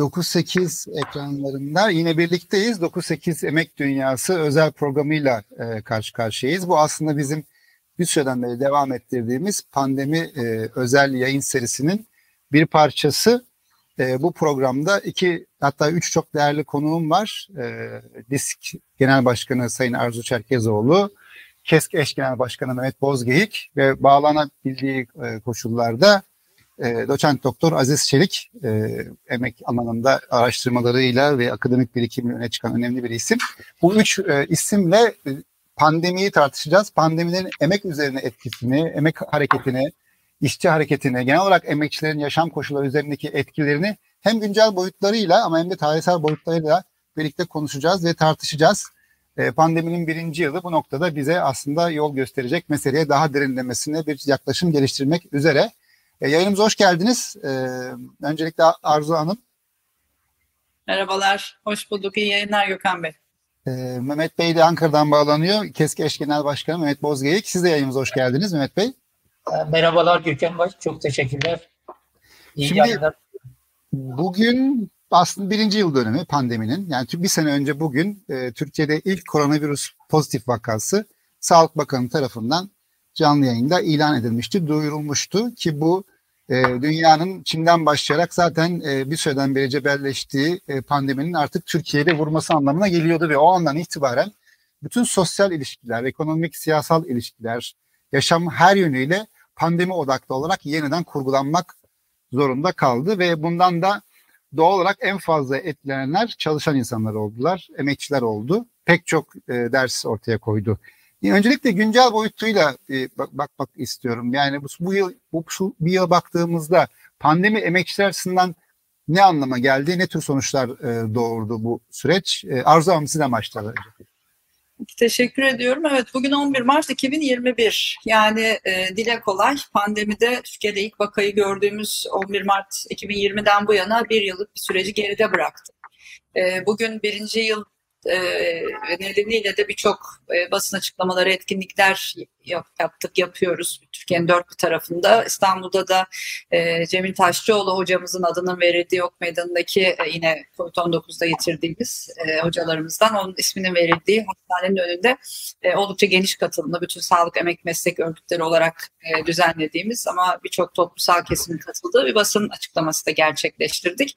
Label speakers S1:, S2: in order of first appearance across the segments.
S1: Evet 9-8 ekranlarında yine birlikteyiz. 9-8 Emek Dünyası özel programıyla e, karşı karşıyayız. Bu aslında bizim bir süreden beri devam ettirdiğimiz pandemi e, özel yayın serisinin bir parçası. E, bu programda iki hatta üç çok değerli konuğum var. E, DİSK Genel Başkanı Sayın Arzu Çerkezoğlu, KESK Eş Genel Başkanı Mehmet Bozgeyik ve bağlanabildiği e, koşullarda e, doçent doktor Aziz Çelik e, emek alanında araştırmalarıyla ve akademik birikimle öne çıkan önemli bir isim. Bu üç e, isimle e, pandemiyi tartışacağız. Pandeminin emek üzerine etkisini, emek hareketini, işçi hareketini, genel olarak emekçilerin yaşam koşulları üzerindeki etkilerini hem güncel boyutlarıyla ama hem de tarihsel boyutlarıyla birlikte konuşacağız ve tartışacağız. Pandeminin birinci yılı bu noktada bize aslında yol gösterecek meseleye daha derinlemesine bir yaklaşım geliştirmek üzere. E, yayınımıza hoş geldiniz. E, öncelikle Arzu Hanım.
S2: Merhabalar, hoş bulduk. İyi yayınlar Gökhan Bey.
S1: E, Mehmet Bey de Ankara'dan bağlanıyor. Keski Eş Genel Başkanı Mehmet Bozgeyik. Siz de yayınımıza hoş geldiniz Mehmet Bey.
S3: E, merhabalar Gökhan Bey, çok teşekkürler.
S1: İyi Şimdi yayınlar. bugün aslında birinci yıl dönümü pandeminin. Yani bir sene önce bugün e, Türkiye'de ilk koronavirüs pozitif vakası Sağlık Bakanı tarafından canlı yayında ilan edilmişti, duyurulmuştu ki bu e, dünyanın Çin'den başlayarak zaten e, bir süreden beri cebelleştiği e, pandeminin artık Türkiye'de vurması anlamına geliyordu ve o andan itibaren bütün sosyal ilişkiler, ekonomik, siyasal ilişkiler, yaşam her yönüyle pandemi odaklı olarak yeniden kurgulanmak zorunda kaldı ve bundan da doğal olarak en fazla etkilenenler çalışan insanlar oldular, emekçiler oldu. Pek çok e, ders ortaya koydu. Öncelikle güncel boyutuyla e, bak, bakmak istiyorum. Yani bu, bu yıl bu şu bir yıl baktığımızda pandemi emekçiler açısından ne anlama geldi, ne tür sonuçlar e, doğurdu bu süreç? E, Arzu Hanım sizden başlayalım.
S2: Teşekkür ediyorum. Evet bugün 11 Mart 2021. Yani e, dile kolay pandemide Türkiye'de ilk vakayı gördüğümüz 11 Mart 2020'den bu yana bir yıllık bir süreci geride bıraktı. E, bugün birinci yıl e, nedeniyle de birçok e, basın açıklamaları, etkinlikler yaptık, yapıyoruz. Türkiye'nin dört bir tarafında. İstanbul'da da e, Cemil Taşçıoğlu hocamızın adının verildiği Ok Meydanı'ndaki e, yine COVID-19'da yitirdiğimiz hocalarımızdan onun isminin verildiği hastanenin önünde oldukça geniş katılımlı bütün sağlık emek meslek örgütleri olarak e, düzenlediğimiz ama birçok toplumsal kesimin katıldığı bir basın açıklaması da gerçekleştirdik.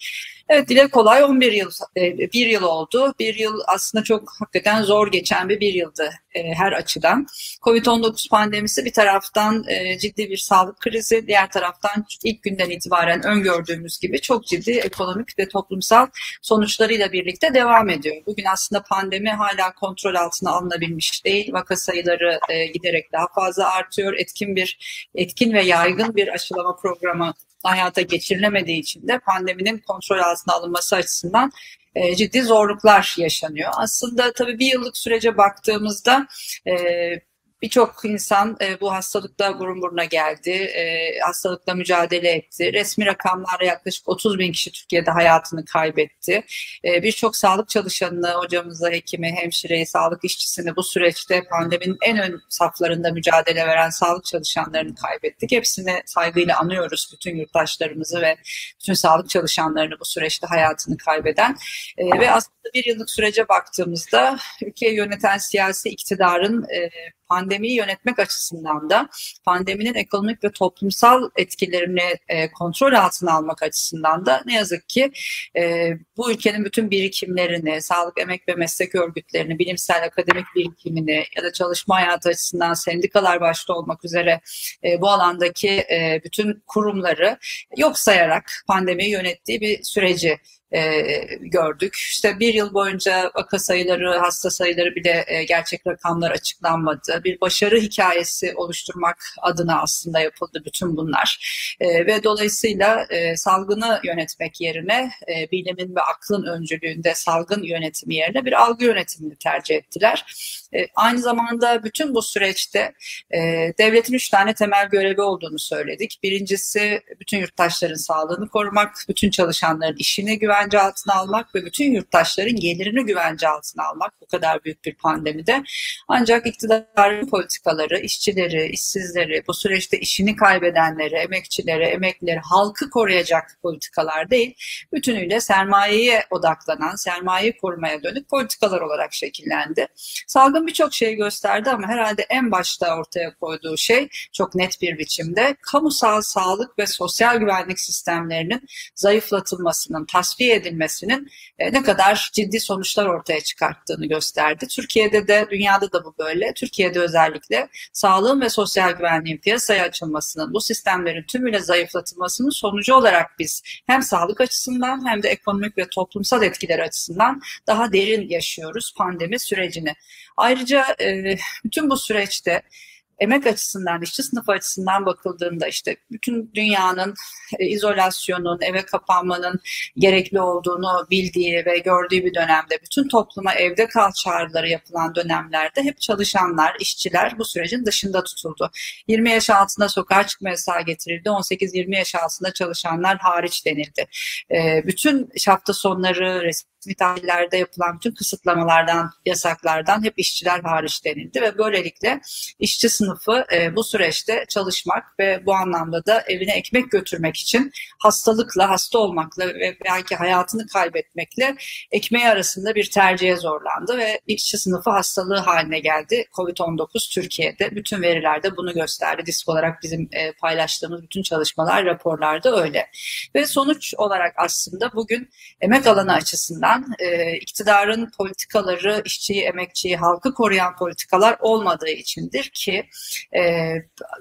S2: Evet dile kolay 11 yıl, e, bir yıl oldu. Bir yıl aslında çok hakikaten zor geçen bir bir yıldı e, her açıdan. Covid-19 pandemisi bir taraftan e, ciddi bir sağlık krizi, diğer taraftan ilk günden itibaren öngördüğümüz gibi çok ciddi ekonomik ve toplumsal sonuçlarıyla birlikte devam ediyor. Bugün aslında pandemi hala kontrol altına alınabilmiş değil. Vaka sayıları giderek daha fazla artıyor. Etkin bir etkin ve yaygın bir aşılama programı hayata geçirilemediği için de pandeminin kontrol altına alınması açısından e, ciddi zorluklar yaşanıyor. Aslında tabii bir yıllık sürece baktığımızda e, Birçok insan e, bu hastalıkla burun buruna geldi, e, hastalıkla mücadele etti. Resmi rakamlarla yaklaşık 30 bin kişi Türkiye'de hayatını kaybetti. E, Birçok sağlık çalışanını, hocamızı, hekimi, hemşireyi, sağlık işçisini bu süreçte pandeminin en ön saflarında mücadele veren sağlık çalışanlarını kaybettik. Hepsini saygıyla anıyoruz bütün yurttaşlarımızı ve bütün sağlık çalışanlarını bu süreçte hayatını kaybeden. E, ve aslında bir yıllık sürece baktığımızda ülkeyi yöneten siyasi iktidarın e, pandemiyi yönetmek açısından da pandeminin ekonomik ve toplumsal etkilerini e, kontrol altına almak açısından da ne yazık ki e, bu ülkenin bütün birikimlerini, sağlık, emek ve meslek örgütlerini, bilimsel akademik birikimini ya da çalışma hayatı açısından sendikalar başta olmak üzere e, bu alandaki e, bütün kurumları yok sayarak pandemiyi yönettiği bir süreci e, gördük. İşte bir yıl boyunca vaka sayıları, hasta sayıları bile e, gerçek rakamlar açıklanmadı. Bir başarı hikayesi oluşturmak adına aslında yapıldı bütün bunlar. E, ve dolayısıyla e, salgını yönetmek yerine e, bilimin ve aklın öncülüğünde salgın yönetimi yerine bir algı yönetimini tercih ettiler. E, aynı zamanda bütün bu süreçte e, devletin üç tane temel görevi olduğunu söyledik. Birincisi bütün yurttaşların sağlığını korumak, bütün çalışanların güven güvence altına almak ve bütün yurttaşların gelirini güvence altına almak bu kadar büyük bir pandemide. Ancak iktidarın politikaları, işçileri, işsizleri, bu süreçte işini kaybedenleri, emekçileri, emeklileri, halkı koruyacak politikalar değil, bütünüyle sermayeye odaklanan, sermayeyi korumaya dönük politikalar olarak şekillendi. Salgın birçok şey gösterdi ama herhalde en başta ortaya koyduğu şey çok net bir biçimde kamusal sağlık ve sosyal güvenlik sistemlerinin zayıflatılmasının, tasfiye edilmesinin e, ne kadar ciddi sonuçlar ortaya çıkarttığını gösterdi. Türkiye'de de dünyada da bu böyle. Türkiye'de özellikle sağlığın ve sosyal güvenliğin piyasaya açılmasının, bu sistemlerin tümüyle zayıflatılmasının sonucu olarak biz hem sağlık açısından hem de ekonomik ve toplumsal etkiler açısından daha derin yaşıyoruz pandemi sürecini. Ayrıca e, bütün bu süreçte emek açısından, işçi sınıfı açısından bakıldığında işte bütün dünyanın e, izolasyonun, eve kapanmanın gerekli olduğunu bildiği ve gördüğü bir dönemde bütün topluma evde kal çağrıları yapılan dönemlerde hep çalışanlar, işçiler bu sürecin dışında tutuldu. 20 yaş altında sokağa çıkma yasağı getirildi. 18-20 yaş altında çalışanlar hariç denildi. E, bütün hafta sonları, resmi tatillerde yapılan bütün kısıtlamalardan, yasaklardan hep işçiler hariç denildi ve böylelikle işçi sınıfı e, bu süreçte çalışmak ve bu anlamda da evine ekmek götürmek için hastalıkla, hasta olmakla ve belki hayatını kaybetmekle ekmeği arasında bir tercihe zorlandı ve işçi sınıfı hastalığı haline geldi. Covid-19 Türkiye'de bütün verilerde bunu gösterdi. Disk olarak bizim e, paylaştığımız bütün çalışmalar, raporlarda öyle. Ve sonuç olarak aslında bugün emek alanı açısından e, iktidarın politikaları işçiyi, emekçiyi, halkı koruyan politikalar olmadığı içindir ki e,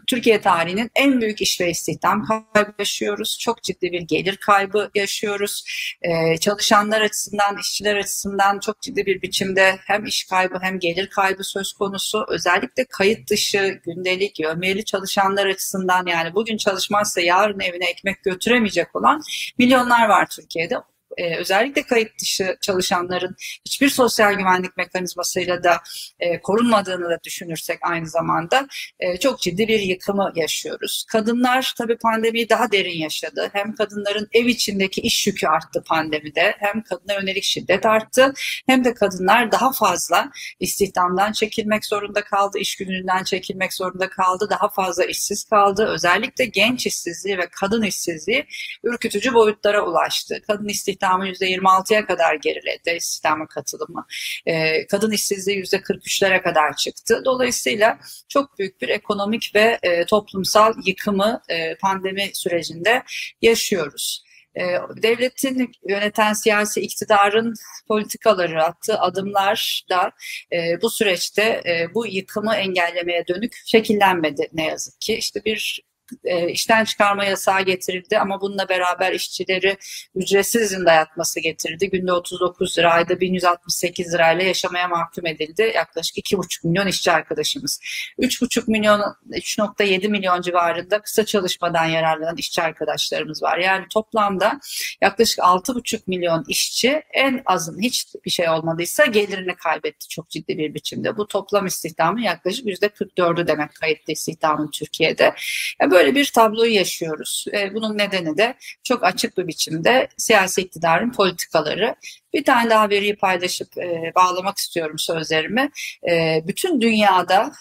S2: Türkiye tarihinin en büyük iş ve istihdam kaybı yaşıyoruz. Çok ciddi bir gelir kaybı yaşıyoruz. E, çalışanlar açısından, işçiler açısından çok ciddi bir biçimde hem iş kaybı hem gelir kaybı söz konusu. Özellikle kayıt dışı, gündelik, yövmiyeli çalışanlar açısından yani bugün çalışmazsa yarın evine ekmek götüremeyecek olan milyonlar var Türkiye'de e, özellikle kayıt dışı çalışanların hiçbir sosyal güvenlik mekanizmasıyla da e, korunmadığını da düşünürsek aynı zamanda e, çok ciddi bir yıkımı yaşıyoruz. Kadınlar tabii pandemiyi daha derin yaşadı. Hem kadınların ev içindeki iş yükü arttı pandemide hem kadına yönelik şiddet arttı hem de kadınlar daha fazla istihdamdan çekilmek zorunda kaldı, iş gününden çekilmek zorunda kaldı, daha fazla işsiz kaldı. Özellikle genç işsizliği ve kadın işsizliği ürkütücü boyutlara ulaştı. Kadın istihdam istihdamı %26'ya kadar geriledi istihdama katılımı. E, kadın işsizliği %43'lere kadar çıktı. Dolayısıyla çok büyük bir ekonomik ve e, toplumsal yıkımı e, pandemi sürecinde yaşıyoruz. E, devletin yöneten siyasi iktidarın politikaları attığı adımlar da e, bu süreçte e, bu yıkımı engellemeye dönük şekillenmedi ne yazık ki. İşte bir e, işten çıkarma yasağı getirildi ama bununla beraber işçileri ücretsiz izin dayatması getirdi. Günde 39 lira, ayda 1168 lirayla yaşamaya mahkum edildi. Yaklaşık 2,5 milyon işçi arkadaşımız. 3,5 milyon, 3,7 milyon civarında kısa çalışmadan yararlanan işçi arkadaşlarımız var. Yani toplamda yaklaşık 6,5 milyon işçi en azın hiç bir şey olmadıysa gelirini kaybetti çok ciddi bir biçimde. Bu toplam istihdamın yaklaşık %44'ü demek kayıtlı istihdamın Türkiye'de. Yani böyle Böyle bir tabloyu yaşıyoruz. E, bunun nedeni de çok açık bir biçimde siyasi iktidarın politikaları. Bir tane daha veriyi paylaşıp e, bağlamak istiyorum sözlerimi. E, bütün dünyada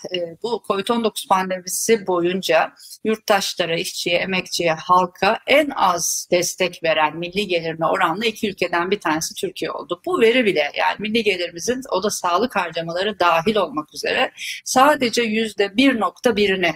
S2: bu COVID-19 pandemisi boyunca yurttaşlara, işçiye, emekçiye, halka en az destek veren milli gelirine oranla iki ülkeden bir tanesi Türkiye oldu. Bu veri bile yani milli gelirimizin o da sağlık harcamaları dahil olmak üzere sadece yüzde bir nokta birini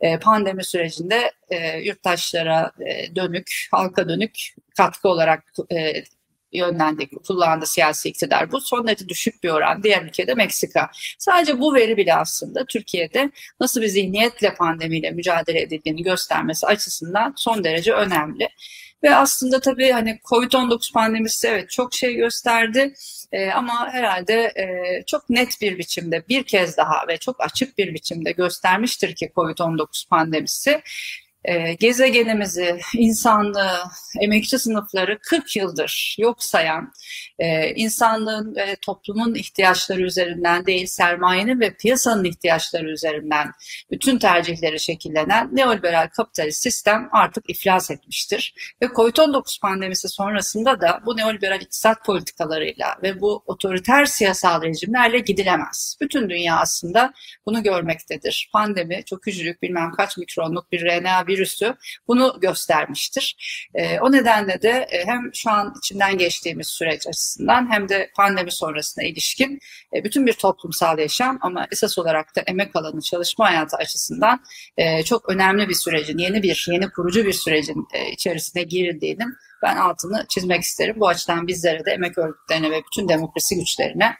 S2: e, pandemi sürecinde e, yurttaşlara e, dönük, halka dönük katkı olarak e, yönlendik, kullandı siyasi iktidar. Bu son derece düşük bir oran. Diğer ülkede Meksika. Sadece bu veri bile aslında Türkiye'de nasıl bir zihniyetle pandemiyle mücadele edildiğini göstermesi açısından son derece önemli. Ve aslında tabii hani Covid-19 pandemisi evet çok şey gösterdi. E, ama herhalde e, çok net bir biçimde bir kez daha ve çok açık bir biçimde göstermiştir ki Covid-19 pandemisi. E, gezegenimizi, insanlığı, emekçi sınıfları 40 yıldır yok sayan, e, insanlığın ve toplumun ihtiyaçları üzerinden değil, sermayenin ve piyasanın ihtiyaçları üzerinden bütün tercihleri şekillenen neoliberal kapitalist sistem artık iflas etmiştir. Ve COVID-19 pandemisi sonrasında da bu neoliberal iktisat politikalarıyla ve bu otoriter siyasal rejimlerle gidilemez. Bütün dünya aslında bunu görmektedir. Pandemi çok küçücük bilmem kaç mikronluk bir RNA virüsü bunu göstermiştir. E, o nedenle de e, hem şu an içinden geçtiğimiz süreç hem de pandemi sonrasına ilişkin e, bütün bir toplumsal yaşam ama esas olarak da emek alanı çalışma hayatı açısından e, çok önemli bir sürecin, yeni bir, yeni kurucu bir sürecin e, içerisine girildiğinin ben altını çizmek isterim. Bu açıdan bizlere de emek örgütlerine ve bütün demokrasi güçlerine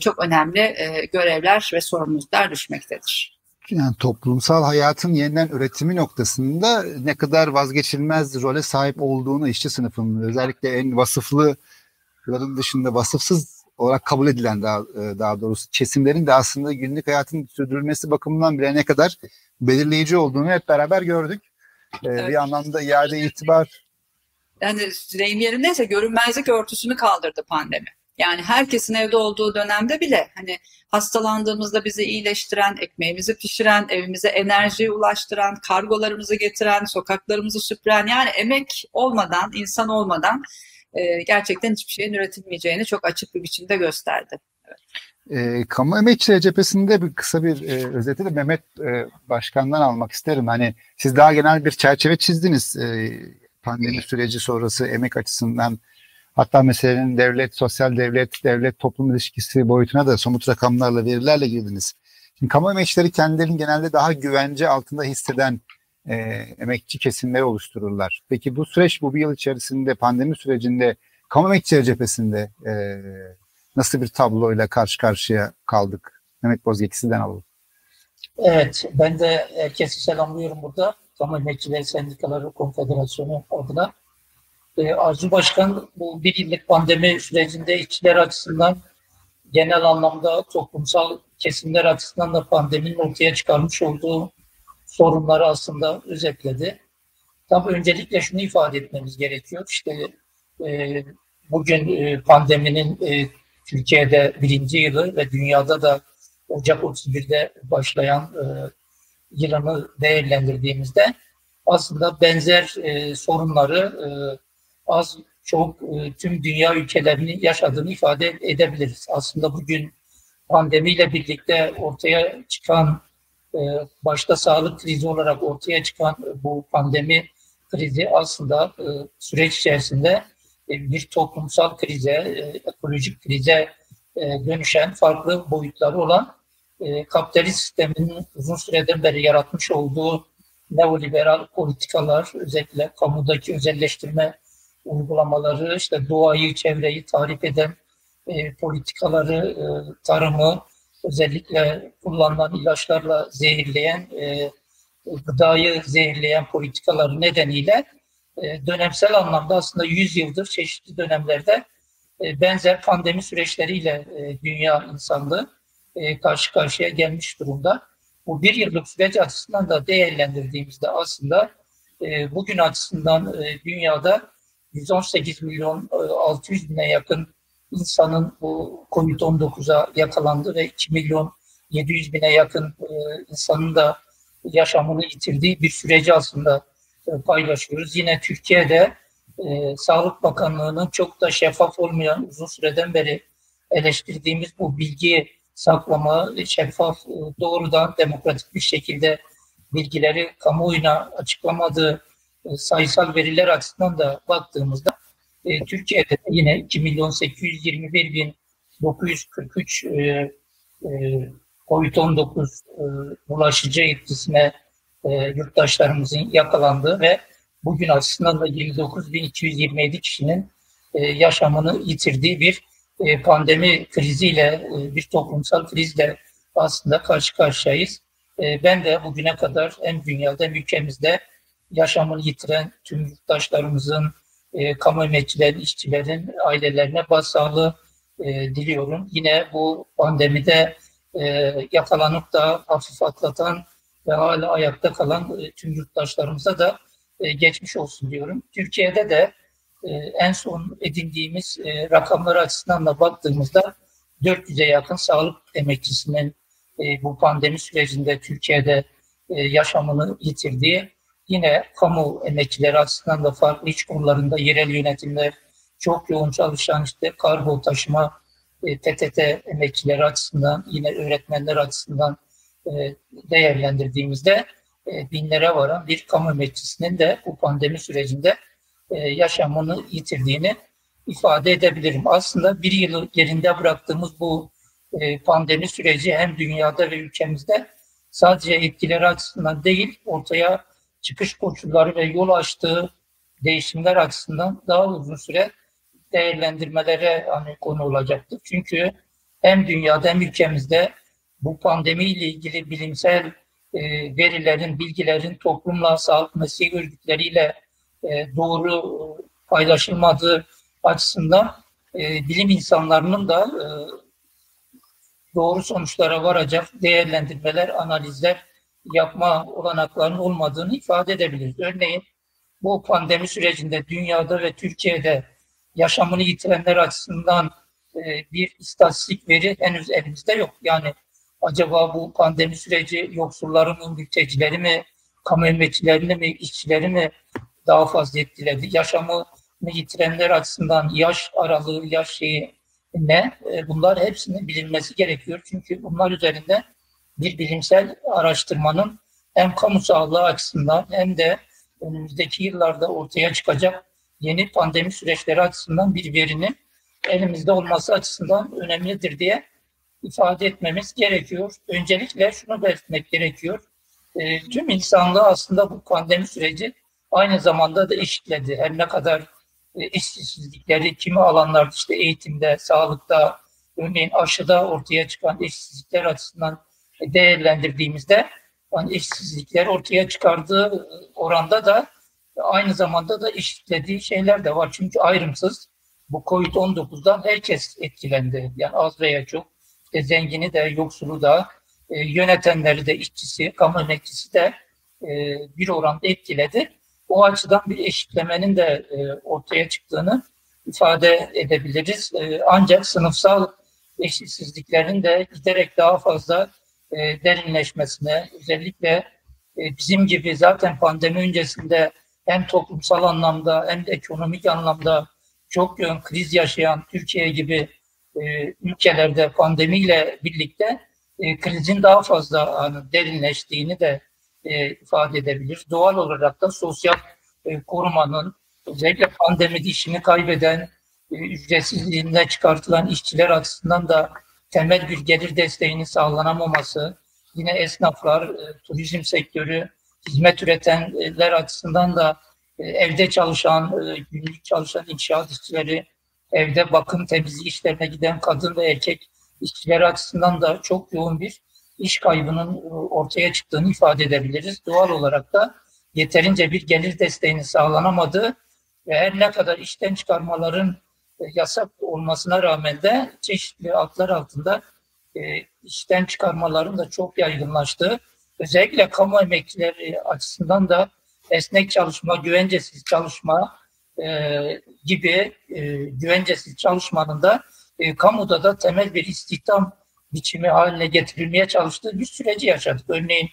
S2: çok önemli görevler ve sorumluluklar düşmektedir
S1: yani toplumsal hayatın yeniden üretimi noktasında ne kadar vazgeçilmez role sahip olduğunu işçi sınıfının özellikle en vasıflıların dışında vasıfsız olarak kabul edilen daha, e, daha doğrusu kesimlerin de aslında günlük hayatın sürdürülmesi bakımından bile ne kadar belirleyici olduğunu hep beraber gördük. Ee, evet. Bir anlamda iade itibar.
S2: Yani deyim yerindeyse görünmezlik örtüsünü kaldırdı pandemi. Yani herkesin evde olduğu dönemde bile hani hastalandığımızda bizi iyileştiren, ekmeğimizi pişiren, evimize enerjiyi ulaştıran, kargolarımızı getiren, sokaklarımızı süpüren yani emek olmadan, insan olmadan e, gerçekten hiçbir şeyin üretilmeyeceğini çok açık bir biçimde gösterdi.
S1: E, kamu emekçileri cephesinde bir kısa bir e, özeti de Mehmet e, Başkan'dan almak isterim. Hani siz daha genel bir çerçeve çizdiniz. E, pandemi süreci sonrası emek açısından Hatta meselenin devlet, sosyal devlet, devlet toplum ilişkisi boyutuna da somut rakamlarla, verilerle girdiniz. Şimdi kamu emekçileri kendilerini genelde daha güvence altında hisseden e, emekçi kesimleri oluştururlar. Peki bu süreç bu bir yıl içerisinde pandemi sürecinde kamu emekçileri cephesinde e, nasıl bir tabloyla karşı karşıya kaldık? Mehmet Bozgek sizden alalım.
S3: Evet, ben de herkesi selamlıyorum burada. Kamu Emekçileri Sendikaları Konfederasyonu adına. E, Arzu Başkan bu bir yıllık pandemi sürecinde işçiler açısından genel anlamda toplumsal kesimler açısından da pandeminin ortaya çıkarmış olduğu sorunları aslında özetledi. Tabii öncelikle şunu ifade etmemiz gerekiyor. İşte e, bugün e, pandeminin e, Türkiye'de birinci yılı ve dünyada da Ocak 31'de başlayan e, yılını değerlendirdiğimizde aslında benzer e, sorunları e, az çok e, tüm dünya ülkelerinin yaşadığını ifade edebiliriz. Aslında bugün pandemiyle birlikte ortaya çıkan başta sağlık krizi olarak ortaya çıkan bu pandemi krizi aslında e, süreç içerisinde bir toplumsal krize, ekolojik krize dönüşen farklı boyutları olan kapitalist sistemin uzun süreden beri yaratmış olduğu neoliberal politikalar, özellikle kamudaki özelleştirme uygulamaları, işte doğayı, çevreyi tarif eden e, politikaları, e, tarımı, özellikle kullanılan ilaçlarla zehirleyen, e, gıdayı zehirleyen politikaları nedeniyle e, dönemsel anlamda aslında 100 yıldır çeşitli dönemlerde e, benzer pandemi süreçleriyle e, dünya insanlığı e, karşı karşıya gelmiş durumda. Bu bir yıllık süreç açısından da değerlendirdiğimizde aslında e, bugün açısından e, dünyada 118 milyon 600 e, bine yakın insanın bu COVID-19'a yakalandı ve 2 milyon 700 bine yakın e, insanın da yaşamını yitirdiği bir süreci aslında e, paylaşıyoruz. Yine Türkiye'de e, Sağlık Bakanlığı'nın çok da şeffaf olmayan uzun süreden beri eleştirdiğimiz bu bilgi saklama, şeffaf, doğrudan demokratik bir şekilde bilgileri kamuoyuna açıklamadığı e, sayısal veriler açısından da baktığımızda e, Türkiye'de yine 2 milyon 821 bin 943 e, e, COVID-19 e, bulaşıcı etkisine e, yurttaşlarımızın yakalandığı ve bugün aslında da 29.227 kişinin e, yaşamını yitirdiği bir e, pandemi kriziyle, e, bir toplumsal krizle aslında karşı karşıyayız. E, ben de bugüne kadar hem dünyada hem ülkemizde yaşamını yitiren tüm yurttaşlarımızın, e, kamu emekçilerin, işçilerin ailelerine başsağlığı e, diliyorum. Yine bu pandemide e, yakalanıp da hafif atlatan ve hala ayakta kalan e, tüm yurttaşlarımıza da e, geçmiş olsun diyorum. Türkiye'de de e, en son edindiğimiz e, rakamlar açısından da baktığımızda 400'e yakın sağlık emekçisinin e, bu pandemi sürecinde Türkiye'de e, yaşamını yitirdiği, yine kamu emekçileri açısından da farklı iç konularında yerel yönetimler çok yoğun çalışan işte kargo taşıma, e, PTT emekçileri açısından, yine öğretmenler açısından e, değerlendirdiğimizde e, binlere varan bir kamu emekçisinin de bu pandemi sürecinde e, yaşamını yitirdiğini ifade edebilirim. Aslında bir yılı yerinde bıraktığımız bu e, pandemi süreci hem dünyada ve ülkemizde sadece etkileri açısından değil, ortaya çıkış koşulları ve yol açtığı değişimler açısından daha uzun süre değerlendirmelere hani konu olacaktır. Çünkü hem dünyada hem ülkemizde bu pandemiyle ilgili bilimsel e, verilerin, bilgilerin toplumla, sağlık mesleği örgütleriyle e, doğru paylaşılmadığı açısından e, bilim insanlarının da e, doğru sonuçlara varacak değerlendirmeler, analizler yapma olanaklarının olmadığını ifade edebiliriz. Örneğin bu pandemi sürecinde dünyada ve Türkiye'de yaşamını yitirenler açısından e, bir istatistik veri henüz elimizde yok. Yani acaba bu pandemi süreci yoksulları mı, mültecileri mi, kamu emekçilerini mi, işçileri mi daha fazla etkiledi? Yaşamını yitirenler açısından yaş aralığı, yaş şeyi ne? E, bunlar hepsinin bilinmesi gerekiyor. Çünkü bunlar üzerinde bir bilimsel araştırmanın hem kamu sağlığı açısından hem de önümüzdeki yıllarda ortaya çıkacak yeni pandemi süreçleri açısından bir verinin elimizde olması açısından önemlidir diye ifade etmemiz gerekiyor. Öncelikle şunu belirtmek gerekiyor. E, tüm insanlığı aslında bu pandemi süreci aynı zamanda da eşitledi. Her ne kadar e, eşitsizlikleri kimi alanlarda işte eğitimde, sağlıkta, örneğin aşıda ortaya çıkan eşitsizlikler açısından değerlendirdiğimizde yani eşitsizlikler ortaya çıkardığı oranda da aynı zamanda da eşitlediği şeyler de var. Çünkü ayrımsız bu Covid-19'dan herkes etkilendi. Yani az veya çok işte zengini de, yoksulu da, e, yönetenleri de, işçisi, kamu emekçisi de e, bir oranda etkiledi. O açıdan bir eşitlemenin de e, ortaya çıktığını ifade edebiliriz. E, ancak sınıfsal eşitsizliklerin de giderek daha fazla e, derinleşmesine, özellikle e, bizim gibi zaten pandemi öncesinde hem toplumsal anlamda hem de ekonomik anlamda çok yoğun kriz yaşayan Türkiye gibi e, ülkelerde pandemiyle birlikte e, krizin daha fazla hani, derinleştiğini de e, ifade edebilir. Doğal olarak da sosyal e, korumanın özellikle pandemide işini kaybeden, e, ücretsizliğinde çıkartılan işçiler açısından da temel bir gelir desteğinin sağlanamaması, yine esnaflar, e, turizm sektörü, hizmet üretenler açısından da e, evde çalışan, e, günlük çalışan inşaat işçileri, evde bakım temizlik işlerine giden kadın ve erkek işçiler açısından da çok yoğun bir iş kaybının ortaya çıktığını ifade edebiliriz. Doğal olarak da yeterince bir gelir desteğini sağlanamadığı ve her ne kadar işten çıkarmaların yasak olmasına rağmen de çeşitli adlar altında işten çıkarmaların da çok yaygınlaştığı özellikle kamu emekçileri açısından da esnek çalışma, güvencesiz çalışma e, gibi e, güvencesiz çalışmanın da e, kamuda da temel bir istihdam biçimi haline getirilmeye çalıştığı bir süreci yaşadık. Örneğin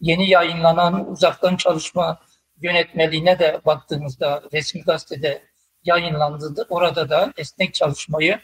S3: yeni yayınlanan uzaktan çalışma yönetmeliğine de baktığımızda resmi gazetede yayınlandı. Orada da esnek çalışmayı,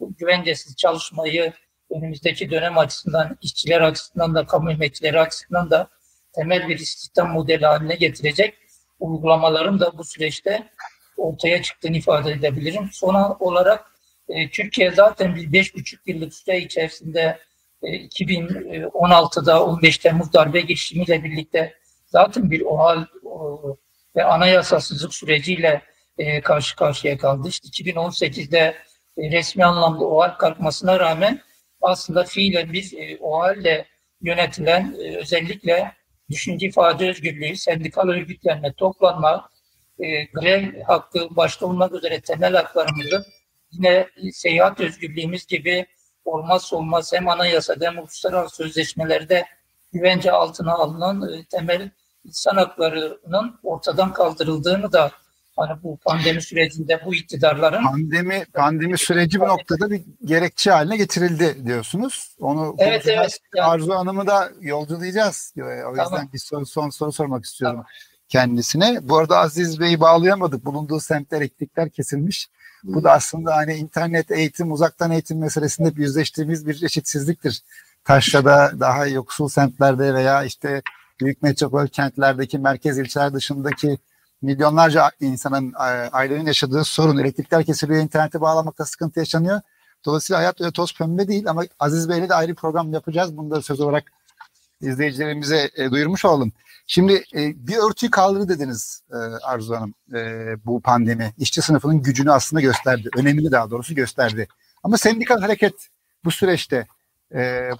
S3: güvencesiz çalışmayı önümüzdeki dönem açısından, işçiler açısından da, kamu emekçileri açısından da temel bir istihdam modeli haline getirecek uygulamaların da bu süreçte ortaya çıktığını ifade edebilirim. Son olarak e, Türkiye zaten bir beş buçuk yıllık süre içerisinde e, 2016'da 15 Temmuz darbe girişimiyle birlikte zaten bir OHAL o, ve anayasasızlık süreciyle e, karşı karşıya kaldı. İşte 2018'de e, resmi anlamda OHAL kalkmasına rağmen aslında fiilen biz e, OHAL'le yönetilen e, özellikle düşünce ifade özgürlüğü, sendikal örgütlenme, toplanma, e, grev hakkı başta olmak üzere temel haklarımızın yine seyahat özgürlüğümüz gibi olmazsa olmaz hem anayasada hem uluslararası sözleşmelerde güvence altına alınan e, temel insan haklarının ortadan kaldırıldığını da hani bu pandemi sürecinde bu iktidarların
S1: pandemi pandemi süreci bu noktada bir gerekçe haline getirildi diyorsunuz. Onu
S3: evet, evet,
S1: yani. Arzu Hanım'ı da yolculayacağız. O yüzden tamam. bir soru, son soru sormak istiyorum tamam. kendisine. Bu arada Aziz Bey'i bağlayamadık. Bulunduğu semtler elektrikler kesilmiş. Bu da aslında hani internet eğitim, uzaktan eğitim meselesinde bir yüzleştiğimiz bir eşitsizliktir. Taşra'da daha yoksul semtlerde veya işte büyük metropol kentlerdeki merkez ilçeler dışındaki milyonlarca insanın e, ailenin yaşadığı sorun. Elektrikler kesiliyor, internete bağlamakta sıkıntı yaşanıyor. Dolayısıyla hayat öyle toz pembe değil ama Aziz Bey'le de ayrı program yapacağız. Bunu da söz olarak izleyicilerimize e, duyurmuş olalım. Şimdi e, bir örtüyü kaldırdı dediniz e, Arzu Hanım e, bu pandemi. işçi sınıfının gücünü aslında gösterdi. Önemini daha doğrusu gösterdi. Ama sendikal hareket bu süreçte e,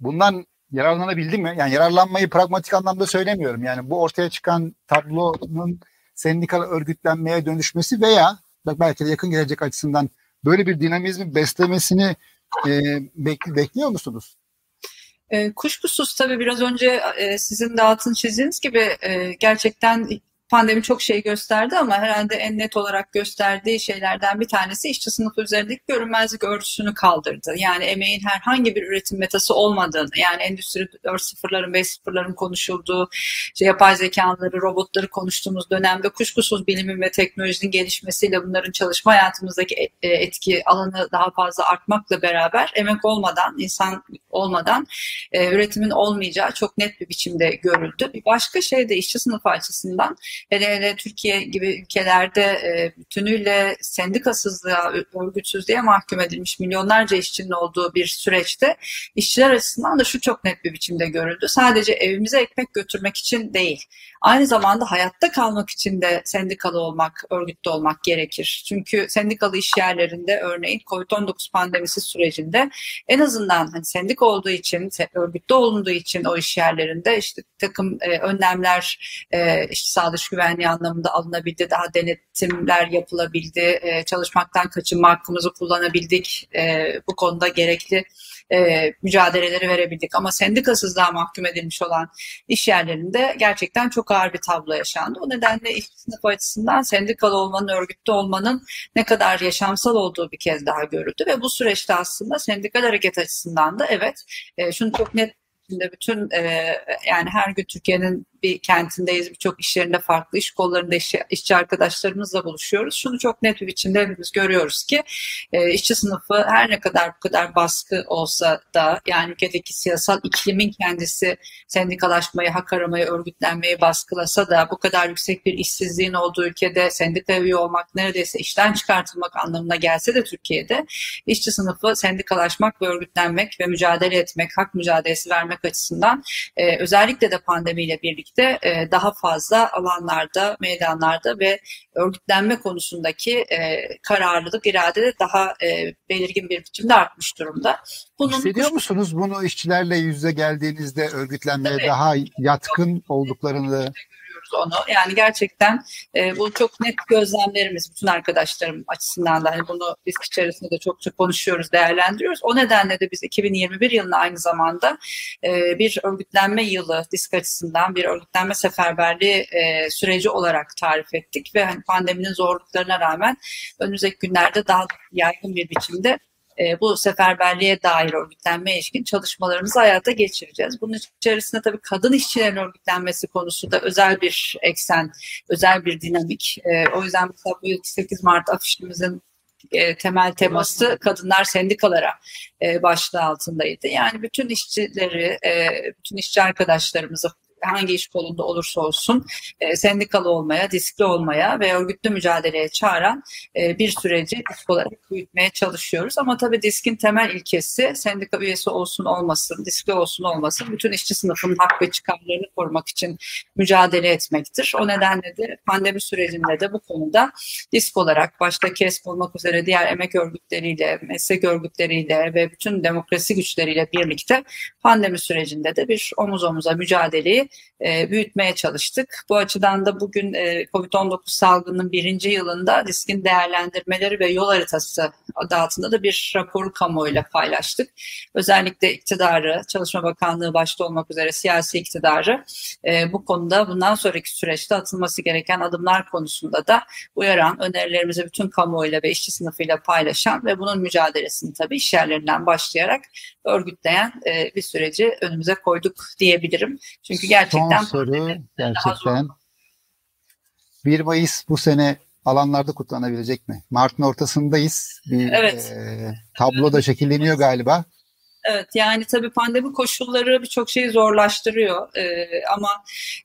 S1: bundan yararlanabildi mi? Yani yararlanmayı pragmatik anlamda söylemiyorum. Yani bu ortaya çıkan tablonun sendikal örgütlenmeye dönüşmesi veya belki de yakın gelecek açısından böyle bir dinamizmi beslemesini e, bek- bekliyor musunuz?
S2: E, kuşkusuz tabii biraz önce e, sizin de altın çizdiğiniz gibi e, gerçekten pandemi çok şey gösterdi ama herhalde en net olarak gösterdiği şeylerden bir tanesi işçi sınıfı üzerindeki görünmezlik örtüsünü kaldırdı. Yani emeğin herhangi bir üretim metası olmadığını, yani endüstri 4.0'ların 5.0'ların konuşulduğu, işte yapay zekaları, robotları konuştuğumuz dönemde kuşkusuz bilimin ve teknolojinin gelişmesiyle bunların çalışma hayatımızdaki e, e, etki alanı daha fazla artmakla beraber emek olmadan, insan olmadan e, üretimin olmayacağı çok net bir biçimde görüldü. Bir başka şey de işçi sınıfı açısından hele hele Türkiye gibi ülkelerde e, bütünüyle sendikasızlığa, örgütsüzlüğe mahkum edilmiş milyonlarca işçinin olduğu bir süreçte işçiler açısından da şu çok net bir biçimde görüldü. Sadece evimize ekmek götürmek için değil, aynı zamanda hayatta kalmak için de sendikalı olmak, örgütlü olmak gerekir. Çünkü sendikalı iş yerlerinde örneğin COVID-19 pandemisi sürecinde en azından hani sendik olduğu için, örgütlü olunduğu için o iş yerlerinde işte takım e, önlemler, e, işte sağlık güvenliği anlamında alınabildi, daha denetimler yapılabildi, e, çalışmaktan kaçınma hakkımızı kullanabildik, e, bu konuda gerekli e, mücadeleleri verebildik. Ama sendikasızlığa mahkum edilmiş olan iş yerlerinde gerçekten çok ağır bir tablo yaşandı. O nedenle iş sınıf açısından sendikalı olmanın, örgütlü olmanın ne kadar yaşamsal olduğu bir kez daha görüldü ve bu süreçte aslında sendikal hareket açısından da evet e, şunu çok net bütün e, yani her gün Türkiye'nin bir kentindeyiz. Birçok iş yerinde farklı iş kollarında iş, işçi arkadaşlarımızla buluşuyoruz. Şunu çok net bir biçimde hepimiz görüyoruz ki e, işçi sınıfı her ne kadar bu kadar baskı olsa da yani ülkedeki siyasal iklimin kendisi sendikalaşmayı, hak aramayı, örgütlenmeyi baskılasa da bu kadar yüksek bir işsizliğin olduğu ülkede sendika üye olmak neredeyse işten çıkartılmak anlamına gelse de Türkiye'de işçi sınıfı sendikalaşmak ve örgütlenmek ve mücadele etmek, hak mücadelesi vermek açısından e, özellikle de pandemiyle birlikte birlikte e, daha fazla alanlarda, meydanlarda ve örgütlenme konusundaki e, kararlılık, irade de daha e, belirgin bir biçimde artmış durumda.
S1: Bunun Hissediyor musunuz bunu işçilerle yüzde geldiğinizde örgütlenmeye Tabii. daha yatkın olduklarını?
S2: Onu. Yani gerçekten e, bu çok net gözlemlerimiz bütün arkadaşlarım açısından da hani bunu biz içerisinde de çok çok konuşuyoruz, değerlendiriyoruz. O nedenle de biz 2021 yılını aynı zamanda e, bir örgütlenme yılı disk açısından bir örgütlenme seferberliği e, süreci olarak tarif ettik ve hani pandeminin zorluklarına rağmen önümüzdeki günlerde daha yaygın bir biçimde e, bu seferberliğe dair örgütlenme ilişkin çalışmalarımızı hayata geçireceğiz. Bunun içerisinde tabii kadın işçilerin örgütlenmesi konusu da özel bir eksen, özel bir dinamik. E, o yüzden mesela bu yıl 8 Mart afişimizin e, temel teması kadınlar sendikalara e, başlığı altındaydı. Yani bütün işçileri, e, bütün işçi arkadaşlarımızı hangi iş kolunda olursa olsun e, sendikalı olmaya, diskli olmaya ve örgütlü mücadeleye çağıran e, bir süreci disk olarak büyütmeye çalışıyoruz. Ama tabii diskin temel ilkesi sendika üyesi olsun olmasın, diskli olsun olmasın bütün işçi sınıfının hak ve çıkarlarını korumak için mücadele etmektir. O nedenle de pandemi sürecinde de bu konuda disk olarak başta KESP olmak üzere diğer emek örgütleriyle, meslek örgütleriyle ve bütün demokrasi güçleriyle birlikte pandemi sürecinde de bir omuz omuza mücadeleyi e, büyütmeye çalıştık. Bu açıdan da bugün e, COVID-19 salgının birinci yılında riskin değerlendirmeleri ve yol haritası adı altında da bir raporu kamuoyuyla paylaştık. Özellikle iktidarı, Çalışma Bakanlığı başta olmak üzere siyasi iktidarı e, bu konuda bundan sonraki süreçte atılması gereken adımlar konusunda da uyaran, önerilerimizi bütün kamuoyuyla ve işçi sınıfıyla paylaşan ve bunun mücadelesini tabii iş yerlerinden başlayarak örgütleyen e, bir süreci önümüze koyduk diyebilirim. Çünkü gerçekten
S1: Son soru gerçekten 1 Mayıs bu sene alanlarda kutlanabilecek mi? Mart'ın ortasındayız. Bir
S2: Evet.
S1: e, tablo da şekilleniyor galiba.
S2: Evet yani tabii pandemi koşulları birçok şeyi zorlaştırıyor Ee, ama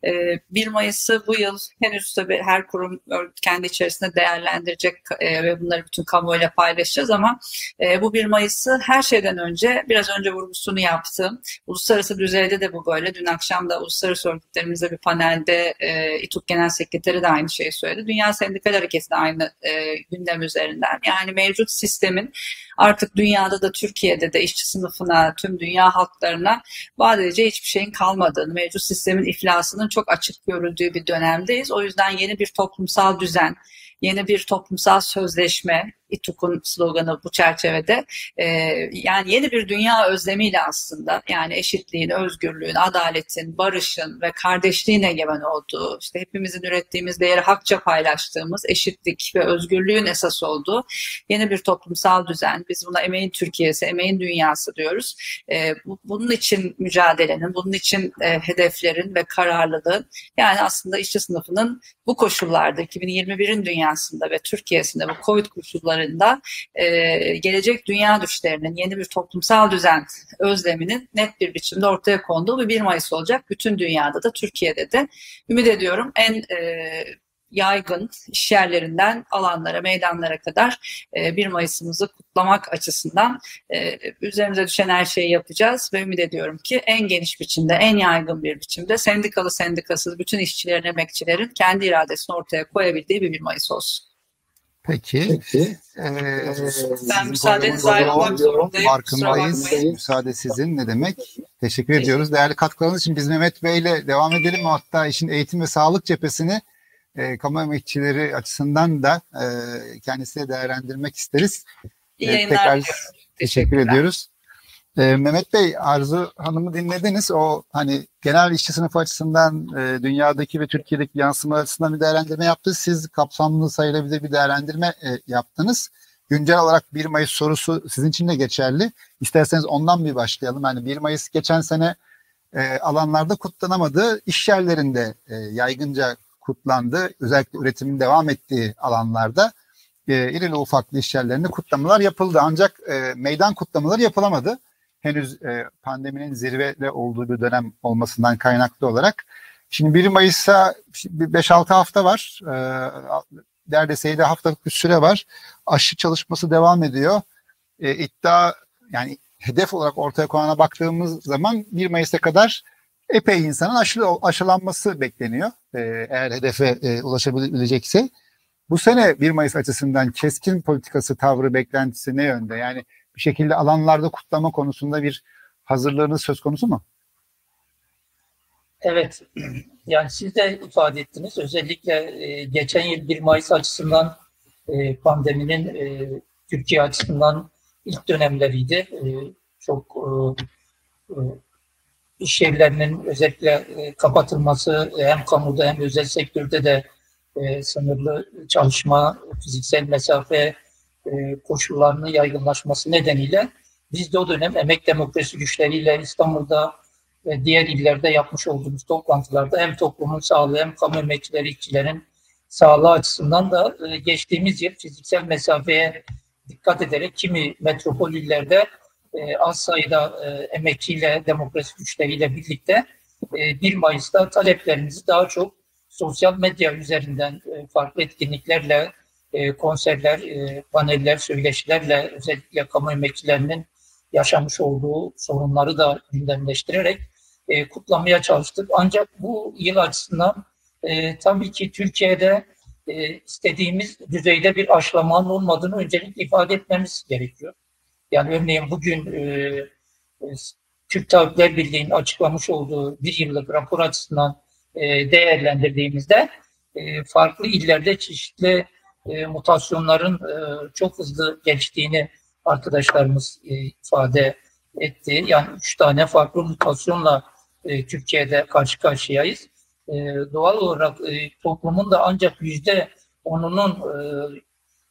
S2: e, 1 Mayıs'ı bu yıl henüz tabii her kurum kendi içerisinde değerlendirecek e, ve bunları bütün kamuoyuyla paylaşacağız ama e, bu 1 Mayıs'ı her şeyden önce biraz önce vurgusunu yaptım. Uluslararası düzeyde de bu böyle. Dün akşam da uluslararası örgütlerimizde bir panelde e, İTUK Genel Sekreteri de aynı şeyi söyledi. Dünya Sendikal Hareketi de aynı e, gündem üzerinden. Yani mevcut sistemin artık dünyada da Türkiye'de de işçi sınıfına, tüm dünya halklarına vaat edeceği hiçbir şeyin kalmadığını, mevcut sistemin iflasının çok açık görüldüğü bir dönemdeyiz. O yüzden yeni bir toplumsal düzen, yeni bir toplumsal sözleşme, İTUK'un sloganı bu çerçevede e, yani yeni bir dünya özlemiyle aslında yani eşitliğin, özgürlüğün, adaletin, barışın ve kardeşliğin egemen olduğu işte hepimizin ürettiğimiz değeri hakça paylaştığımız eşitlik ve özgürlüğün esas olduğu yeni bir toplumsal düzen. Biz buna emeğin Türkiye'si, emeğin dünyası diyoruz. E, bu, bunun için mücadelenin, bunun için e, hedeflerin ve kararlılığın yani aslında işçi sınıfının bu koşullarda 2021'in dünyasında ve Türkiye'sinde bu Covid koşullarında e, gelecek dünya düşlerinin yeni bir toplumsal düzen özleminin net bir biçimde ortaya konduğu bir 1 Mayıs olacak. Bütün dünyada da Türkiye'de de ümit ediyorum en e, yaygın iş yerlerinden alanlara, meydanlara kadar e, 1 Mayıs'ımızı kutlamak açısından e, üzerimize düşen her şeyi yapacağız ve ümit ediyorum ki en geniş biçimde, en yaygın bir biçimde sendikalı sendikasız bütün işçilerin, emekçilerin kendi iradesini ortaya koyabildiği bir 1 Mayıs olsun.
S1: Peki.
S4: Peki.
S1: Ee,
S2: Ben müsaadenizle ayrılmak zorundayım.
S1: Farkındayız. Müsaade sizin. Ne demek? Teşekkür ediyoruz. Değerli katkılarınız için biz Mehmet Bey ile devam edelim. Hatta işin eğitim ve sağlık cephesini e, kamu emekçileri açısından da e, kendisiyle değerlendirmek isteriz.
S2: İyi
S1: E,
S2: yayınlar
S1: tekrar
S2: diliyorum.
S1: teşekkür ediyoruz. E, Mehmet Bey, Arzu Hanım'ı dinlediniz. O hani genel işçi sınıfı açısından e, dünyadaki ve Türkiye'deki yansıma açısından bir değerlendirme yaptı. Siz kapsamlı sayılabilir bir değerlendirme e, yaptınız. Güncel olarak 1 Mayıs sorusu sizin için de geçerli. İsterseniz ondan bir başlayalım. Yani 1 Mayıs geçen sene e, alanlarda kutlanamadı. İş yerlerinde e, yaygınca kutlandı. Özellikle üretimin devam ettiği alanlarda e, irili ufaklı iş yerlerinde kutlamalar yapıldı. Ancak e, meydan kutlamaları yapılamadı. Henüz e, pandeminin zirvede olduğu bir dönem olmasından kaynaklı olarak. Şimdi 1 Mayıs'a 5-6 hafta var. E, neredeyse 7 haftalık bir süre var. Aşı çalışması devam ediyor. E, iddia yani hedef olarak ortaya konana baktığımız zaman 1 Mayıs'a kadar epey insanın aşı, aşılanması bekleniyor. E, eğer hedefe e, ulaşabilecekse. Bu sene 1 Mayıs açısından keskin politikası, tavrı, beklentisi ne yönde? Yani bir şekilde alanlarda kutlama konusunda bir hazırlığınız söz konusu mu?
S3: Evet, yani siz de ifade ettiniz. Özellikle e, geçen yıl 1 Mayıs açısından e, pandeminin e, Türkiye açısından ilk dönemleriydi. E, çok e, e, iş yerlerinin özellikle e, kapatılması hem kamuda hem özel sektörde de e, sınırlı çalışma, fiziksel mesafe e, koşullarının yaygınlaşması nedeniyle biz de o dönem emek demokrasi güçleriyle İstanbul'da ve diğer illerde yapmış olduğumuz toplantılarda hem toplumun sağlığı hem kamu emekçileri, işçilerin sağlığı açısından da e, geçtiğimiz yıl fiziksel mesafeye dikkat ederek kimi metropol illerde e, az sayıda e, emekçiyle, demokrasi güçleriyle birlikte e, 1 Mayıs'ta taleplerimizi daha çok sosyal medya üzerinden farklı etkinliklerle, e, konserler, e, paneller, söyleşilerle özellikle kamu emekçilerinin yaşamış olduğu sorunları da gündemleştirerek e, kutlamaya çalıştık. Ancak bu yıl açısından tabii ki Türkiye'de istediğimiz düzeyde bir aşılamanın olmadığını öncelikle ifade etmemiz gerekiyor. Yani örneğin bugün Türk Tabipler Birliği'nin açıklamış olduğu bir yıllık rapor açısından değerlendirdiğimizde farklı illerde çeşitli e, mutasyonların e, çok hızlı geliştiğini arkadaşlarımız e, ifade etti. Yani üç tane farklı mutasyonla e, Türkiye'de karşı karşıyayız. E, doğal olarak e, toplumun da ancak yüzde onunun e,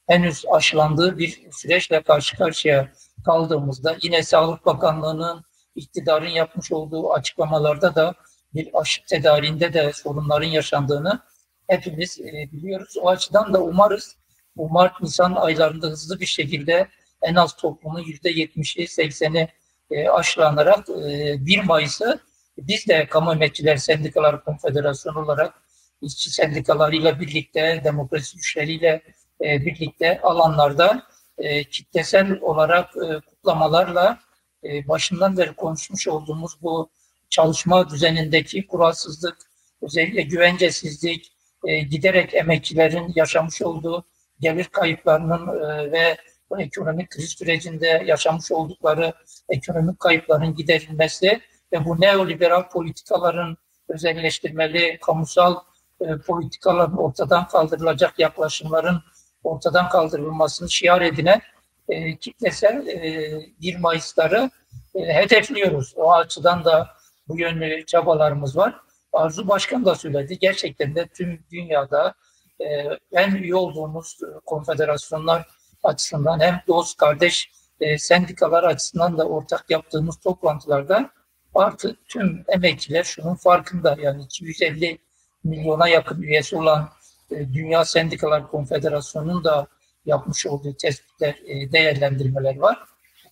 S3: henüz aşılandığı bir süreçle karşı karşıya kaldığımızda yine Sağlık Bakanlığı'nın iktidarın yapmış olduğu açıklamalarda da bir aşı tedariğinde de sorunların yaşandığını hepimiz e, biliyoruz. O açıdan da umarız bu Mart Nisan aylarında hızlı bir şekilde en az toplumun yüzde yetmişi, sekseni e, aşılanarak e, 1 Mayıs'ı biz de Kamu Emekçiler Sendikalar Konfederasyonu olarak işçi sendikalarıyla birlikte, demokrasi güçleriyle e, birlikte alanlarda e, kitlesel olarak e, kutlamalarla e, başından beri konuşmuş olduğumuz bu çalışma düzenindeki kuralsızlık, özellikle güvencesizlik, e, giderek emekçilerin yaşamış olduğu gelir kayıplarının e, ve bu ekonomik kriz sürecinde yaşamış oldukları ekonomik kayıpların giderilmesi ve bu neoliberal politikaların özelleştirmeli, kamusal e, politikaların ortadan kaldırılacak yaklaşımların ortadan kaldırılmasını şiar edinen e, kitlesel e, 1 Mayıs'ları e, hedefliyoruz. O açıdan da bu yönlü çabalarımız var. Arzu Başkan da söyledi. Gerçekten de tüm dünyada e, en üye olduğumuz konfederasyonlar açısından hem dost kardeş e, sendikalar açısından da ortak yaptığımız toplantılarda artık tüm emekçiler şunun farkında. Yani 250 milyona yakın üyesi olan e, Dünya Sendikalar Konfederasyonu'nun da yapmış olduğu tespitler, e, değerlendirmeler var.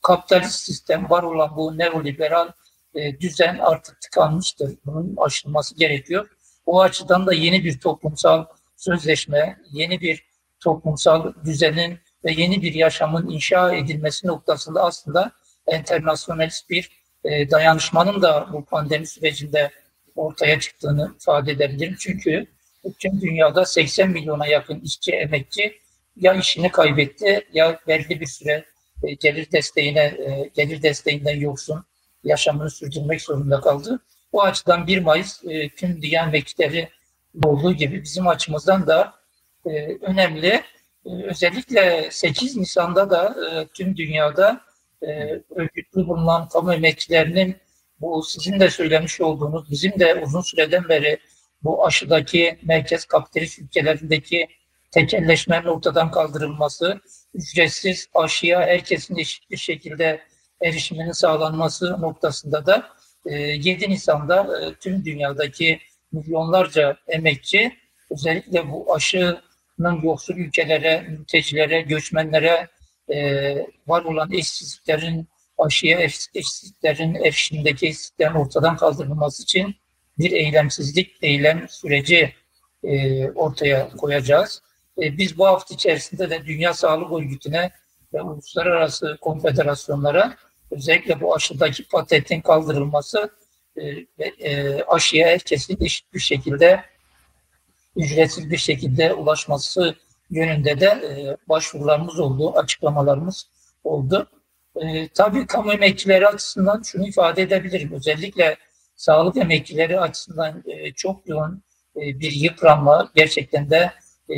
S3: Kapitalist sistem var olan bu neoliberal e, düzen artık tıkanmıştır. Bunun aşılması gerekiyor. O açıdan da yeni bir toplumsal sözleşme, yeni bir toplumsal düzenin ve yeni bir yaşamın inşa edilmesi noktasında aslında internasyonalist bir e, dayanışmanın da bu pandemi sürecinde ortaya çıktığını ifade edebilirim. Çünkü tüm dünyada 80 milyona yakın işçi, emekçi ya işini kaybetti ya belli bir süre e, gelir desteğine gelir desteğinden yoksun yaşamını sürdürmek zorunda kaldı. Bu açıdan 1 Mayıs e, tüm diyen vekilleri olduğu gibi bizim açımızdan da e, önemli. E, özellikle 8 Nisan'da da e, tüm dünyada e, örgütlü bulunan kamu emekçilerinin bu sizin de söylemiş olduğunuz, bizim de uzun süreden beri bu aşıdaki merkez kapitalist ülkelerindeki tekelleşmenin ortadan kaldırılması, ücretsiz aşıya herkesin eşit bir şekilde erişiminin sağlanması noktasında da 7 e, Nisan'da e, tüm dünyadaki milyonlarca emekçi özellikle bu aşının yoksul ülkelere, mültecilere, göçmenlere e, var olan eşsizliklerin aşıya eşsizliklerin erişimindeki eşsizliklerin ortadan kaldırılması için bir eylemsizlik eylem süreci ortaya koyacağız. biz bu hafta içerisinde de Dünya Sağlık Örgütü'ne ve uluslararası konfederasyonlara özellikle bu aşıdaki patentin kaldırılması e, e, aşıya herkesin eşit bir şekilde ücretsiz bir şekilde ulaşması yönünde de e, başvurularımız oldu, açıklamalarımız oldu. Tabii kamu emekçileri açısından şunu ifade edebilirim. Özellikle sağlık emekçileri açısından çok yoğun bir yıpranma, gerçekten de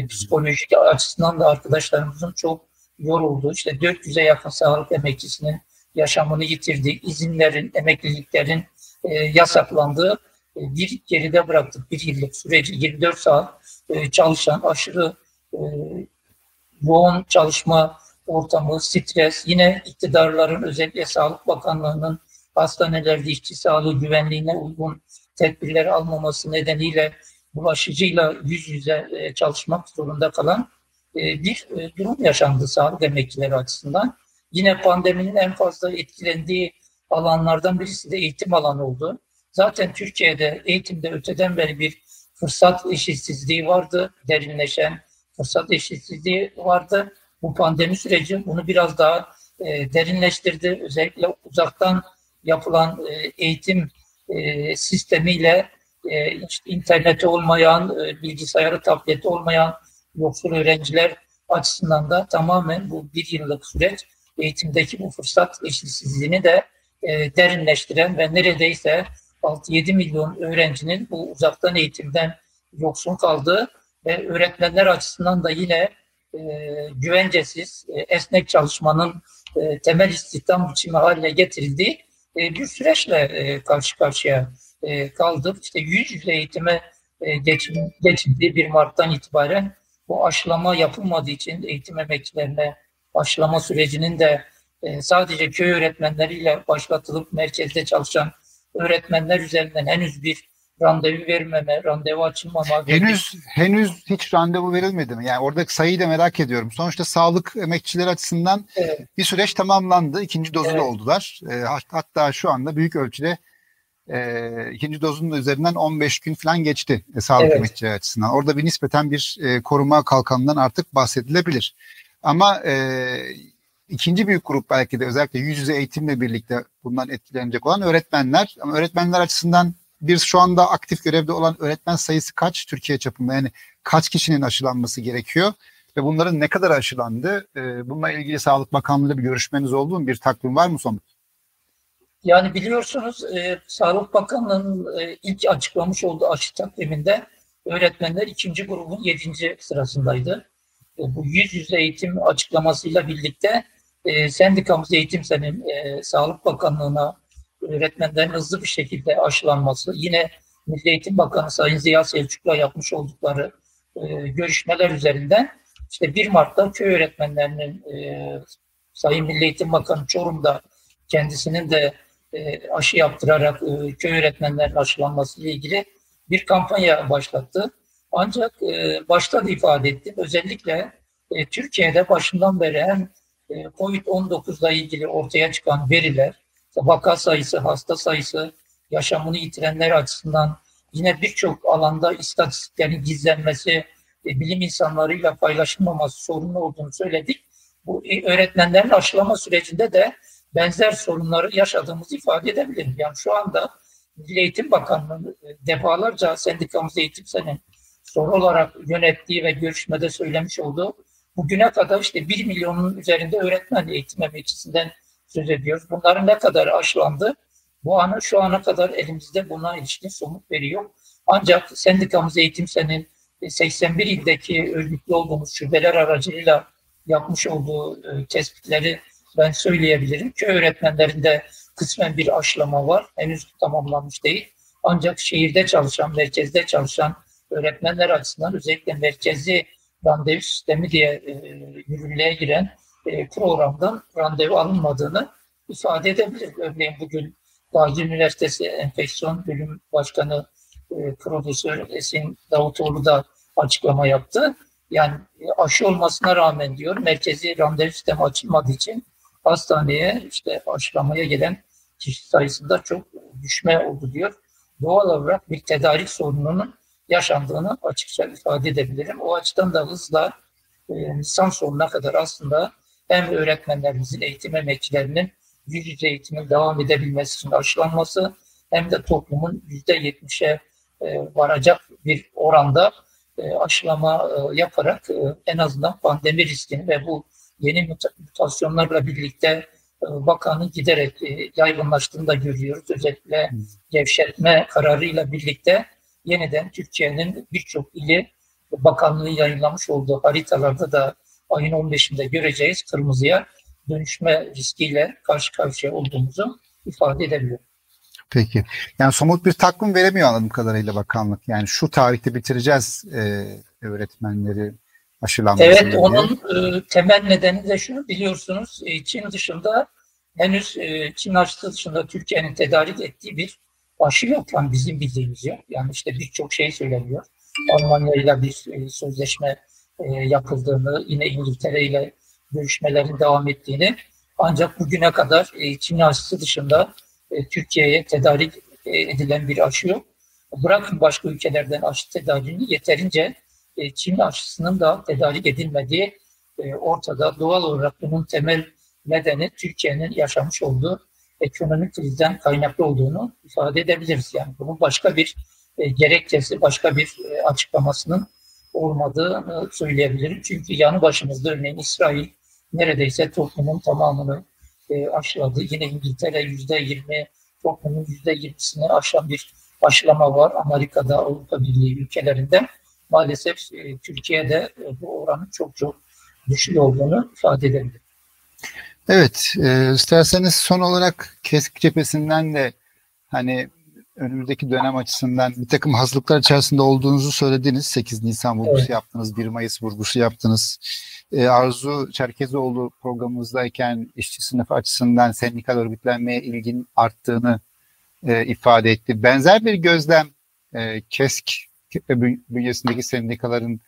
S3: psikolojik açısından da arkadaşlarımızın çok yoruldu. İşte 400'e yakın sağlık emekçisinin yaşamını yitirdi. İzinlerin, emekliliklerin e, yasaklandığı e, bir geride bıraktık. Bir yıllık süreci 24 saat e, çalışan aşırı e, yoğun çalışma ortamı, stres, yine iktidarların özellikle Sağlık Bakanlığı'nın hastanelerde işçi sağlığı güvenliğine uygun tedbirler almaması nedeniyle bulaşıcıyla yüz yüze e, çalışmak zorunda kalan e, bir e, durum yaşandı sağlık emekçileri açısından. Yine pandeminin en fazla etkilendiği alanlardan birisi de eğitim alanı oldu. Zaten Türkiye'de eğitimde öteden beri bir fırsat eşitsizliği vardı, derinleşen fırsat eşitsizliği vardı. Bu pandemi süreci bunu biraz daha e, derinleştirdi. Özellikle uzaktan yapılan e, eğitim e, sistemiyle e, interneti olmayan, e, bilgisayarı, tableti olmayan yoksul öğrenciler açısından da tamamen bu bir yıllık süreç eğitimdeki bu fırsat eşitsizliğini de e, derinleştiren ve neredeyse 6-7 milyon öğrencinin bu uzaktan eğitimden yoksun kaldığı ve öğretmenler açısından da yine e, güvencesiz, e, esnek çalışmanın temel istihdam biçimi haline getirildiği bir süreçle karşı karşıya kaldık. İşte yüz yüze eğitime e, geçildiği bir Mart'tan itibaren bu aşılama yapılmadığı için eğitim emekçilerine aşılama sürecinin de e, sadece köy öğretmenleriyle başlatılıp merkezde çalışan öğretmenler üzerinden henüz bir randevu vermeme, randevu açılmama.
S1: Henüz henüz hiç randevu verilmedi mi? Yani oradaki sayıyı da merak ediyorum. Sonuçta sağlık emekçileri açısından evet. bir süreç tamamlandı. İkinci dozu evet. oldular. E, hatta şu anda büyük ölçüde e, ikinci dozun üzerinden 15 gün falan geçti e, sağlık evet. emekçileri açısından. Orada bir nispeten bir e, koruma kalkanından artık bahsedilebilir. Ama e, ikinci büyük grup belki de özellikle yüz yüze eğitimle birlikte bundan etkilenecek olan öğretmenler. Ama öğretmenler açısından bir şu anda aktif görevde olan öğretmen sayısı kaç Türkiye çapında? Yani kaç kişinin aşılanması gerekiyor? Ve bunların ne kadar aşılandı? E, bununla ilgili Sağlık Bakanlığı'yla bir görüşmeniz oldu mu? Bir takvim var mı somut?
S3: Yani biliyorsunuz e, Sağlık Bakanlığı'nın e, ilk açıklamış olduğu aşı takviminde öğretmenler ikinci grubun yedinci sırasındaydı. Bu yüz yüze eğitim açıklamasıyla birlikte e, sendikamız Eğitim Sen'in e, Sağlık Bakanlığı'na öğretmenlerin hızlı bir şekilde aşılanması, yine Milli Eğitim Bakanı Sayın Ziya Selçuk'la yapmış oldukları e, görüşmeler üzerinden işte 1 Mart'ta köy öğretmenlerinin e, Sayın Milli Eğitim Bakanı Çorum'da kendisinin de e, aşı yaptırarak e, köy öğretmenlerinin aşılanması ile ilgili bir kampanya başlattı. Ancak e, başta da ifade ettim. Özellikle e, Türkiye'de başından beri hem e, COVID-19 ile ilgili ortaya çıkan veriler, vaka sayısı, hasta sayısı, yaşamını yitirenler açısından yine birçok alanda istatistiklerin gizlenmesi, e, bilim insanlarıyla paylaşılmaması sorunlu olduğunu söyledik. Bu e, öğretmenlerin aşılama sürecinde de benzer sorunları yaşadığımızı ifade edebilirim. Yani şu anda Milli Eğitim Bakanlığı e, defalarca sendikamız eğitim senin soru olarak yönettiği ve görüşmede söylemiş olduğu bugüne kadar işte 1 milyonun üzerinde öğretmen eğitim emekçisinden söz ediyoruz. Bunların ne kadar aşılandı? Bu anı şu ana kadar elimizde buna ilişkin somut veri yok. Ancak sendikamız eğitim senin 81 ildeki örgütlü olduğumuz şubeler aracılığıyla yapmış olduğu e, tespitleri ben söyleyebilirim ki öğretmenlerinde kısmen bir aşılama var. Henüz tamamlanmış değil. Ancak şehirde çalışan, merkezde çalışan öğretmenler açısından özellikle merkezi randevu sistemi diye e, yürürlüğe giren e, programdan randevu alınmadığını ifade edebilir. Örneğin bugün Gazi Üniversitesi Enfeksiyon Bölüm Başkanı e, Profesör Esin Davutoğlu da açıklama yaptı. Yani aşı olmasına rağmen diyor merkezi randevu sistemi açılmadığı için hastaneye işte aşılamaya gelen kişi sayısında çok düşme oldu diyor. Doğal olarak bir tedarik sorununun yaşandığını açıkça ifade edebilirim. O açıdan da hızla e, Nisan sonuna kadar aslında hem öğretmenlerimizin, eğitim emekçilerinin yüz yüze eğitimin devam edebilmesi için aşılanması hem de toplumun yüzde yetmişe e, varacak bir oranda e, aşılama e, yaparak e, en azından pandemi riskini ve bu yeni mutasyonlarla birlikte vakanın giderek yaygınlaştığını da görüyoruz. Özellikle gevşetme kararıyla birlikte yeniden Türkiye'nin birçok ili bakanlığı yayınlamış olduğu haritalarda da ayın 15'inde göreceğiz kırmızıya dönüşme riskiyle karşı karşıya olduğumuzu ifade edebiliyor.
S1: Peki. Yani somut bir takvim veremiyor anladığım kadarıyla bakanlık. Yani şu tarihte bitireceğiz e, öğretmenleri aşılanmasını.
S3: Evet, onun e, temel nedeni de şunu biliyorsunuz. E, Çin dışında henüz e, Çin aşısı dışında Türkiye'nin tedarik ettiği bir aşı yok. Bizim bildiğimiz yok. Yani işte birçok şey söyleniyor. Almanya ile bir e, sözleşme e, yapıldığını, yine İngiltere ile görüşmelerin devam ettiğini ancak bugüne kadar Çin aşısı dışında e, Türkiye'ye tedarik edilen bir aşı yok. Bırakın başka ülkelerden aşı tedariğini yeterince Çin aşısının da tedarik edilmediği ortada. Doğal olarak bunun temel nedeni Türkiye'nin yaşamış olduğu ekonomik krizden kaynaklı olduğunu ifade edebiliriz. Yani bunun başka bir e, gerekçesi, başka bir e, açıklamasının olmadığını söyleyebilirim. Çünkü yanı başımızda örneğin İsrail neredeyse toplumun tamamını e, aşıladı. Yine İngiltere yüzde yirmi, toplumun yüzde yirmisini aşan bir aşılama var. Amerika'da, Avrupa Birliği ülkelerinde. Maalesef e, Türkiye'de e, bu oranın çok çok düşük olduğunu ifade edebilirim.
S1: Evet, e, isterseniz son olarak KESK cephesinden de hani önümüzdeki dönem açısından bir takım hazırlıklar içerisinde olduğunuzu söylediniz. 8 Nisan vurgusu evet. yaptınız, 1 Mayıs vurgusu yaptınız. E, Arzu Çerkezoğlu programımızdayken işçi sınıfı açısından sendikal örgütlenmeye ilgin arttığını e, ifade etti. Benzer bir gözlem e, KESK bünyesindeki sendikaların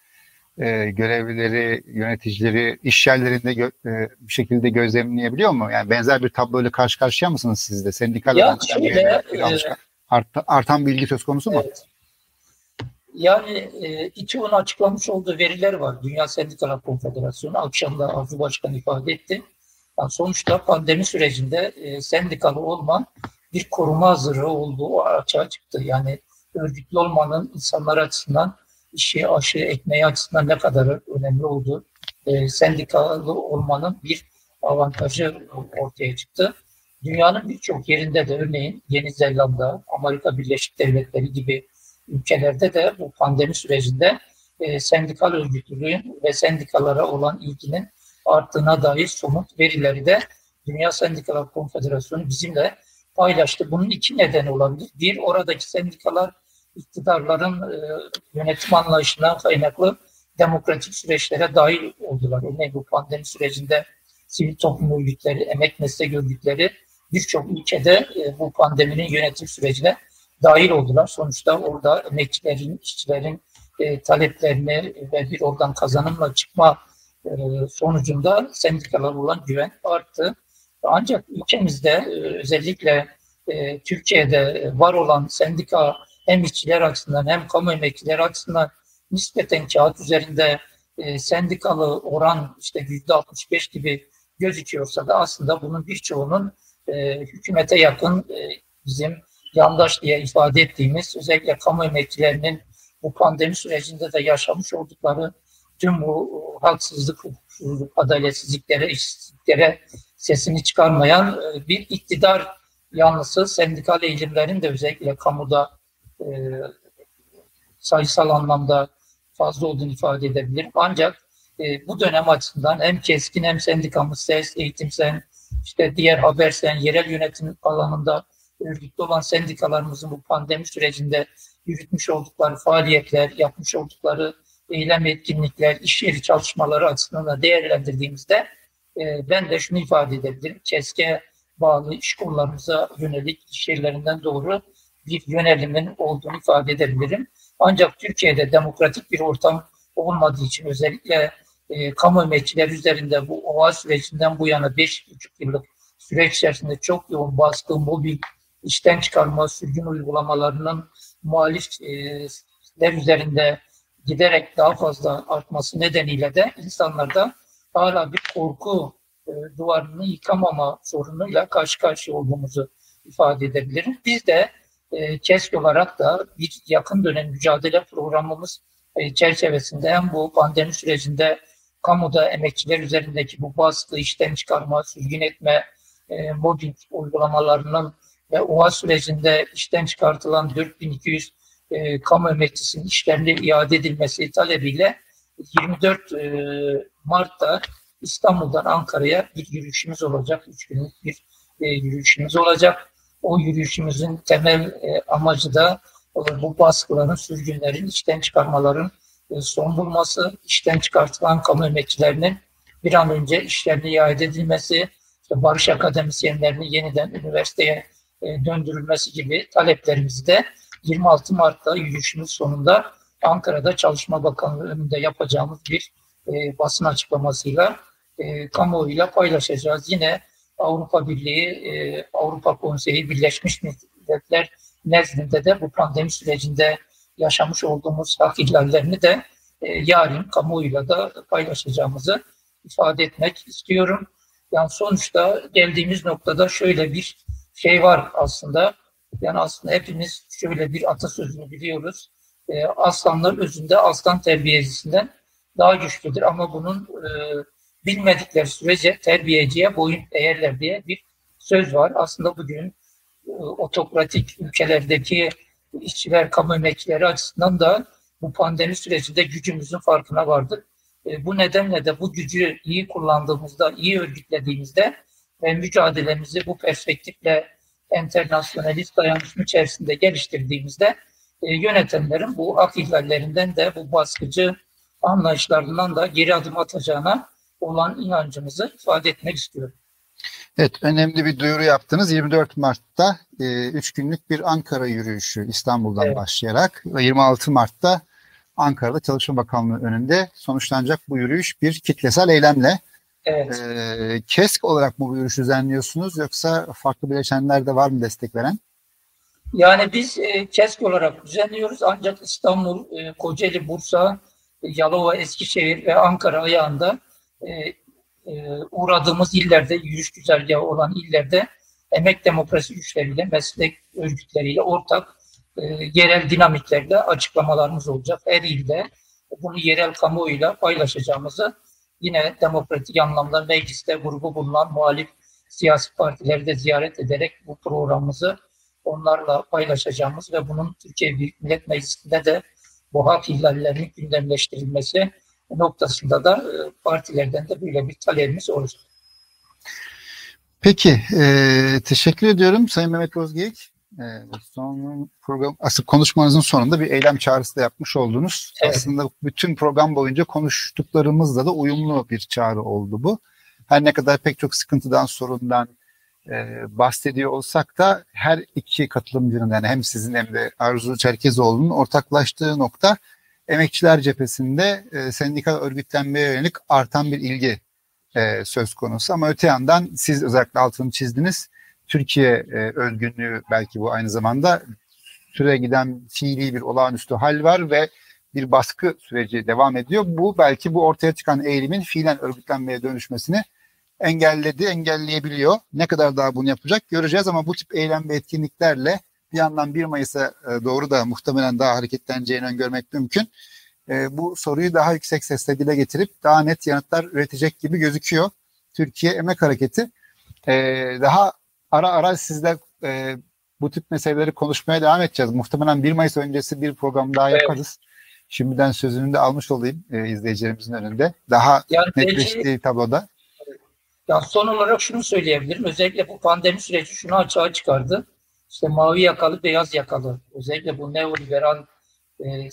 S1: e, görevlileri, yöneticileri iş yerlerinde gö- e, bir şekilde gözlemleyebiliyor mu? Yani benzer bir tabloyla karşı karşıya mısınız siz de? Sendikal
S3: ya şöyle, e,
S1: artan, artan bilgi söz konusu mu? Evet.
S3: Yani e, İTÜ'nün açıklamış olduğu veriler var. Dünya Sendikalar Konfederasyonu akşamda Arzu Başkan ifade etti. Yani sonuçta pandemi sürecinde e, sendikalı olma bir koruma hazırlığı olduğu açığa çıktı. Yani örgütlü olmanın insanlar açısından işi aşı ekmeği açısından ne kadar önemli olduğu e, sendikalı olmanın bir avantajı ortaya çıktı. Dünyanın birçok yerinde de örneğin Yeni Zelanda, Amerika Birleşik Devletleri gibi ülkelerde de bu pandemi sürecinde e, sendikal örgütlülüğün ve sendikalara olan ilginin arttığına dair somut verileri de Dünya Sendikalar Konfederasyonu bizimle paylaştı. Bunun iki nedeni olabilir. Bir, oradaki sendikalar iktidarların e, yönetim anlayışından kaynaklı demokratik süreçlere dahil oldular. Örneğin bu pandemi sürecinde sivil toplum örgütleri, emek meslek örgütleri birçok ülkede e, bu pandeminin yönetim sürecine dahil oldular. Sonuçta orada emekçilerin, işçilerin e, taleplerini ve bir oradan kazanımla çıkma e, sonucunda sendikalar olan güven arttı. Ancak ülkemizde e, özellikle e, Türkiye'de var olan sendika hem işçiler açısından hem kamu emekçileri açısından nispeten kağıt üzerinde e, sendikalı oran işte yüzde 65 gibi gözüküyorsa da aslında bunun birçoğunun e, hükümete yakın e, bizim yandaş diye ifade ettiğimiz özellikle kamu emekçilerinin bu pandemi sürecinde de yaşamış oldukları tüm bu haksızlık, hukuksuzluk, adaletsizliklere, işsizliklere sesini çıkarmayan e, bir iktidar yanlısı sendikal eğilimlerin de özellikle kamuda e, sayısal anlamda fazla olduğunu ifade edebilirim. Ancak e, bu dönem açısından hem keskin hem sendikamız ses, eğitimsen, işte diğer habersen, yerel yönetim alanında örgütlü olan sendikalarımızın bu pandemi sürecinde yürütmüş oldukları faaliyetler, yapmış oldukları eylem etkinlikler, iş yeri çalışmaları açısından da değerlendirdiğimizde e, ben de şunu ifade edebilirim. KESK'e bağlı iş kollarımıza yönelik iş yerlerinden doğru bir yönelimin olduğunu ifade edebilirim. Ancak Türkiye'de demokratik bir ortam olmadığı için özellikle e, kamu emekçiler üzerinde bu OA sürecinden bu yana 5,5 yıllık süreç içerisinde çok yoğun baskı, mobil işten çıkarma, sürgün uygulamalarının muhalifler üzerinde giderek daha fazla artması nedeniyle de insanlarda hala bir korku e, duvarını yıkamama sorunuyla karşı karşıya olduğumuzu ifade edebilirim. Biz de e, olarak da bir yakın dönem mücadele programımız e, çerçevesinde hem bu pandemi sürecinde kamuda emekçiler üzerindeki bu baskı, işten çıkarma, sürgün etme, e, mobbing uygulamalarının ve OA sürecinde işten çıkartılan 4200 e, kamu emekçisinin işlerine iade edilmesi talebiyle 24 e, Mart'ta İstanbul'dan Ankara'ya bir yürüyüşümüz olacak. Üç günlük bir e, yürüyüşümüz olacak. O yürüyüşümüzün temel e, amacı da e, bu baskıların, sürgünlerin, işten çıkarmaların e, son bulması, işten çıkartılan kamu emekçilerinin bir an önce işlerine iade edilmesi, işte barış akademisyenlerinin yeniden üniversiteye e, döndürülmesi gibi taleplerimizi de 26 Mart'ta yürüyüşümüz sonunda Ankara'da Çalışma Bakanlığı önünde yapacağımız bir e, basın açıklamasıyla e, kamuoyuyla paylaşacağız. Yine Avrupa Birliği, e, Avrupa Konseyi, Birleşmiş Milletler nezdinde de bu pandemi sürecinde yaşamış olduğumuz hak ihlallerini de e, yarın kamuoyuyla da paylaşacağımızı ifade etmek istiyorum. Yani sonuçta geldiğimiz noktada şöyle bir şey var aslında. Yani aslında hepimiz şöyle bir atasözünü biliyoruz. E, aslanlar özünde aslan terbiyecisinden daha güçlüdür ama bunun e, bilmedikleri sürece terbiyeciye boyun eğerler diye bir söz var. Aslında bugün e, otokratik ülkelerdeki işçiler, kamu emekçileri açısından da bu pandemi sürecinde gücümüzün farkına vardık. E, bu nedenle de bu gücü iyi kullandığımızda, iyi örgütlediğimizde ve mücadelemizi bu perspektifle internasyonalist dayanışma içerisinde geliştirdiğimizde e, yönetenlerin bu hak ihlallerinden de bu baskıcı anlayışlarından da geri adım atacağına olan inancımızı ifade etmek istiyorum.
S1: Evet, önemli bir duyuru yaptınız. 24 Mart'ta 3 e, günlük bir Ankara yürüyüşü İstanbul'dan evet. başlayarak ve 26 Mart'ta Ankara'da Çalışma Bakanlığı önünde sonuçlanacak bu yürüyüş bir kitlesel eylemle. Evet. E, KESK olarak mı bu yürüyüşü düzenliyorsunuz yoksa farklı bileşenler de var mı destek veren?
S3: Yani biz e, KESK olarak düzenliyoruz ancak İstanbul, e, Kocaeli, Bursa, Yalova, Eskişehir ve Ankara ayağında uğradığımız illerde, yürüyüş güzergahı olan illerde emek demokrasi güçleriyle, meslek örgütleriyle ortak e, yerel dinamiklerle açıklamalarımız olacak. Her ilde bunu yerel kamuoyuyla paylaşacağımızı yine demokratik anlamda mecliste grubu bulunan muhalif siyasi partileri de ziyaret ederek bu programımızı onlarla paylaşacağımız ve bunun Türkiye Büyük Millet Meclisi'nde de bu hak ihlallerinin gündemleştirilmesi noktasında da e, partilerden de böyle bir talebimiz olacak.
S1: Peki, e, teşekkür ediyorum Sayın Mehmet Bozgeyik. E, son program, asıl konuşmanızın sonunda bir eylem çağrısı da yapmış oldunuz. Evet. Aslında bütün program boyunca konuştuklarımızla da uyumlu bir çağrı oldu bu. Her ne kadar pek çok sıkıntıdan, sorundan e, bahsediyor olsak da her iki katılımcının yani hem sizin hem de Arzu Çerkezoğlu'nun ortaklaştığı nokta emekçiler cephesinde e, sendikal örgütlenmeye yönelik artan bir ilgi e, söz konusu. Ama öte yandan siz özellikle altını çizdiniz. Türkiye e, özgünlüğü belki bu aynı zamanda süre giden fiili bir olağanüstü hal var ve bir baskı süreci devam ediyor. Bu belki bu ortaya çıkan eğilimin fiilen örgütlenmeye dönüşmesini engelledi, engelleyebiliyor. Ne kadar daha bunu yapacak göreceğiz ama bu tip eylem ve etkinliklerle bir yandan 1 Mayıs'a e, doğru da muhtemelen daha hareketleneceğini öngörmek mümkün. E, bu soruyu daha yüksek sesle dile getirip daha net yanıtlar üretecek gibi gözüküyor. Türkiye Emek Hareketi. E, daha ara ara sizle bu tip meseleleri konuşmaya devam edeceğiz. Muhtemelen 1 Mayıs öncesi bir program daha yaparız. Evet. Şimdiden sözünü de almış olayım izleyicilerimizin önünde. Daha yani netleştiği belki, tabloda.
S3: Ya son olarak şunu söyleyebilirim. Özellikle bu pandemi süreci şunu açığa çıkardı işte mavi yakalı, beyaz yakalı özellikle bu neoliberal e, e,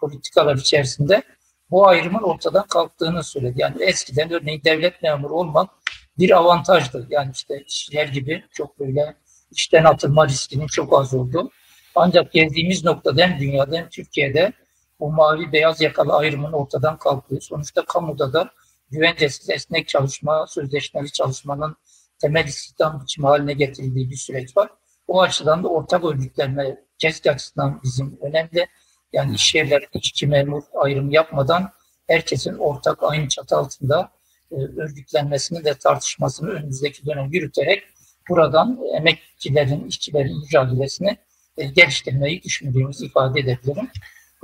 S3: politikalar içerisinde bu ayrımın ortadan kalktığını söyledi. Yani eskiden örneğin devlet memuru olmak bir avantajdı. Yani işte işçiler gibi çok böyle işten atılma riskinin çok az olduğu. Ancak geldiğimiz noktada hem dünyada hem Türkiye'de bu mavi beyaz yakalı ayrımın ortadan kalktığı, sonuçta kamuda da güvencesiz esnek çalışma, sözleşmeli çalışmanın temel istihdam biçimi haline getirildiği bir süreç var. O açıdan da ortak örgütlenme CESK açısından bizim önemli. Yani iş yerleri işçi memur ayrımı yapmadan herkesin ortak aynı çatı altında e, örgütlenmesini ve tartışmasını önümüzdeki dönem yürüterek buradan emekçilerin, işçilerin mücadelesini e, geliştirmeyi düşündüğümüzü ifade edebilirim.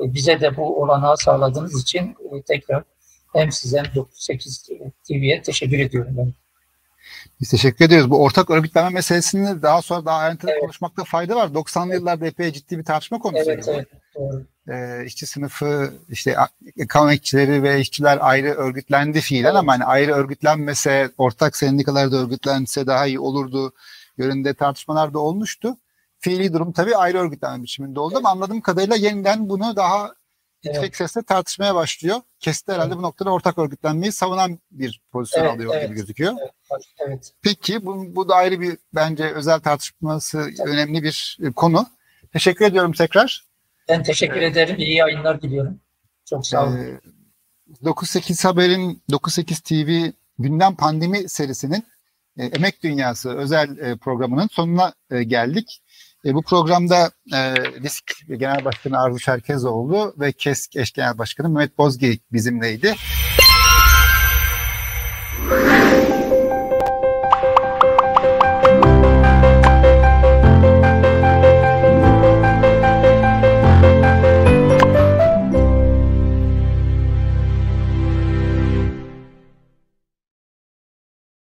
S3: E, bize de bu olanağı sağladığınız için e, tekrar hem size hem 98 TV'ye teşekkür ediyorum. Ben.
S1: Biz teşekkür ediyoruz. Bu ortak örgütlenme meselesini daha sonra daha ayrıntılı evet. konuşmakta fayda var. 90'lı yıllarda epey ciddi bir tartışma konusu. Evet, evet. Doğru. Ee, işçi sınıfı, işte kamu emekçileri ve işçiler ayrı örgütlendi fiilen evet. ama hani ayrı örgütlenmese, ortak sendikalarda örgütlense daha iyi olurdu yönünde tartışmalar da olmuştu. Fiili durum tabii ayrı örgütlenme biçiminde oldu evet. ama anladığım kadarıyla yeniden bunu daha yüksek evet. sesle tartışmaya başlıyor. Kesit herhalde evet. bu noktada ortak örgütlenmeyi savunan bir pozisyon evet, alıyor evet, gibi gözüküyor. Evet, evet. Peki bu, bu da ayrı bir bence özel tartışması evet. önemli bir e, konu. Teşekkür ediyorum tekrar.
S3: Ben teşekkür evet. ederim. İyi yayınlar diliyorum. Çok sağ olun. Ee,
S1: 98 Haber'in 98 TV gündem pandemi serisinin e, Emek Dünyası özel e, programının sonuna e, geldik. E, bu programda e, Risk Genel Başkanı Arzu Çerkezoğlu ve KESK Eş Genel Başkanı Mehmet Bozgeyik bizimleydi.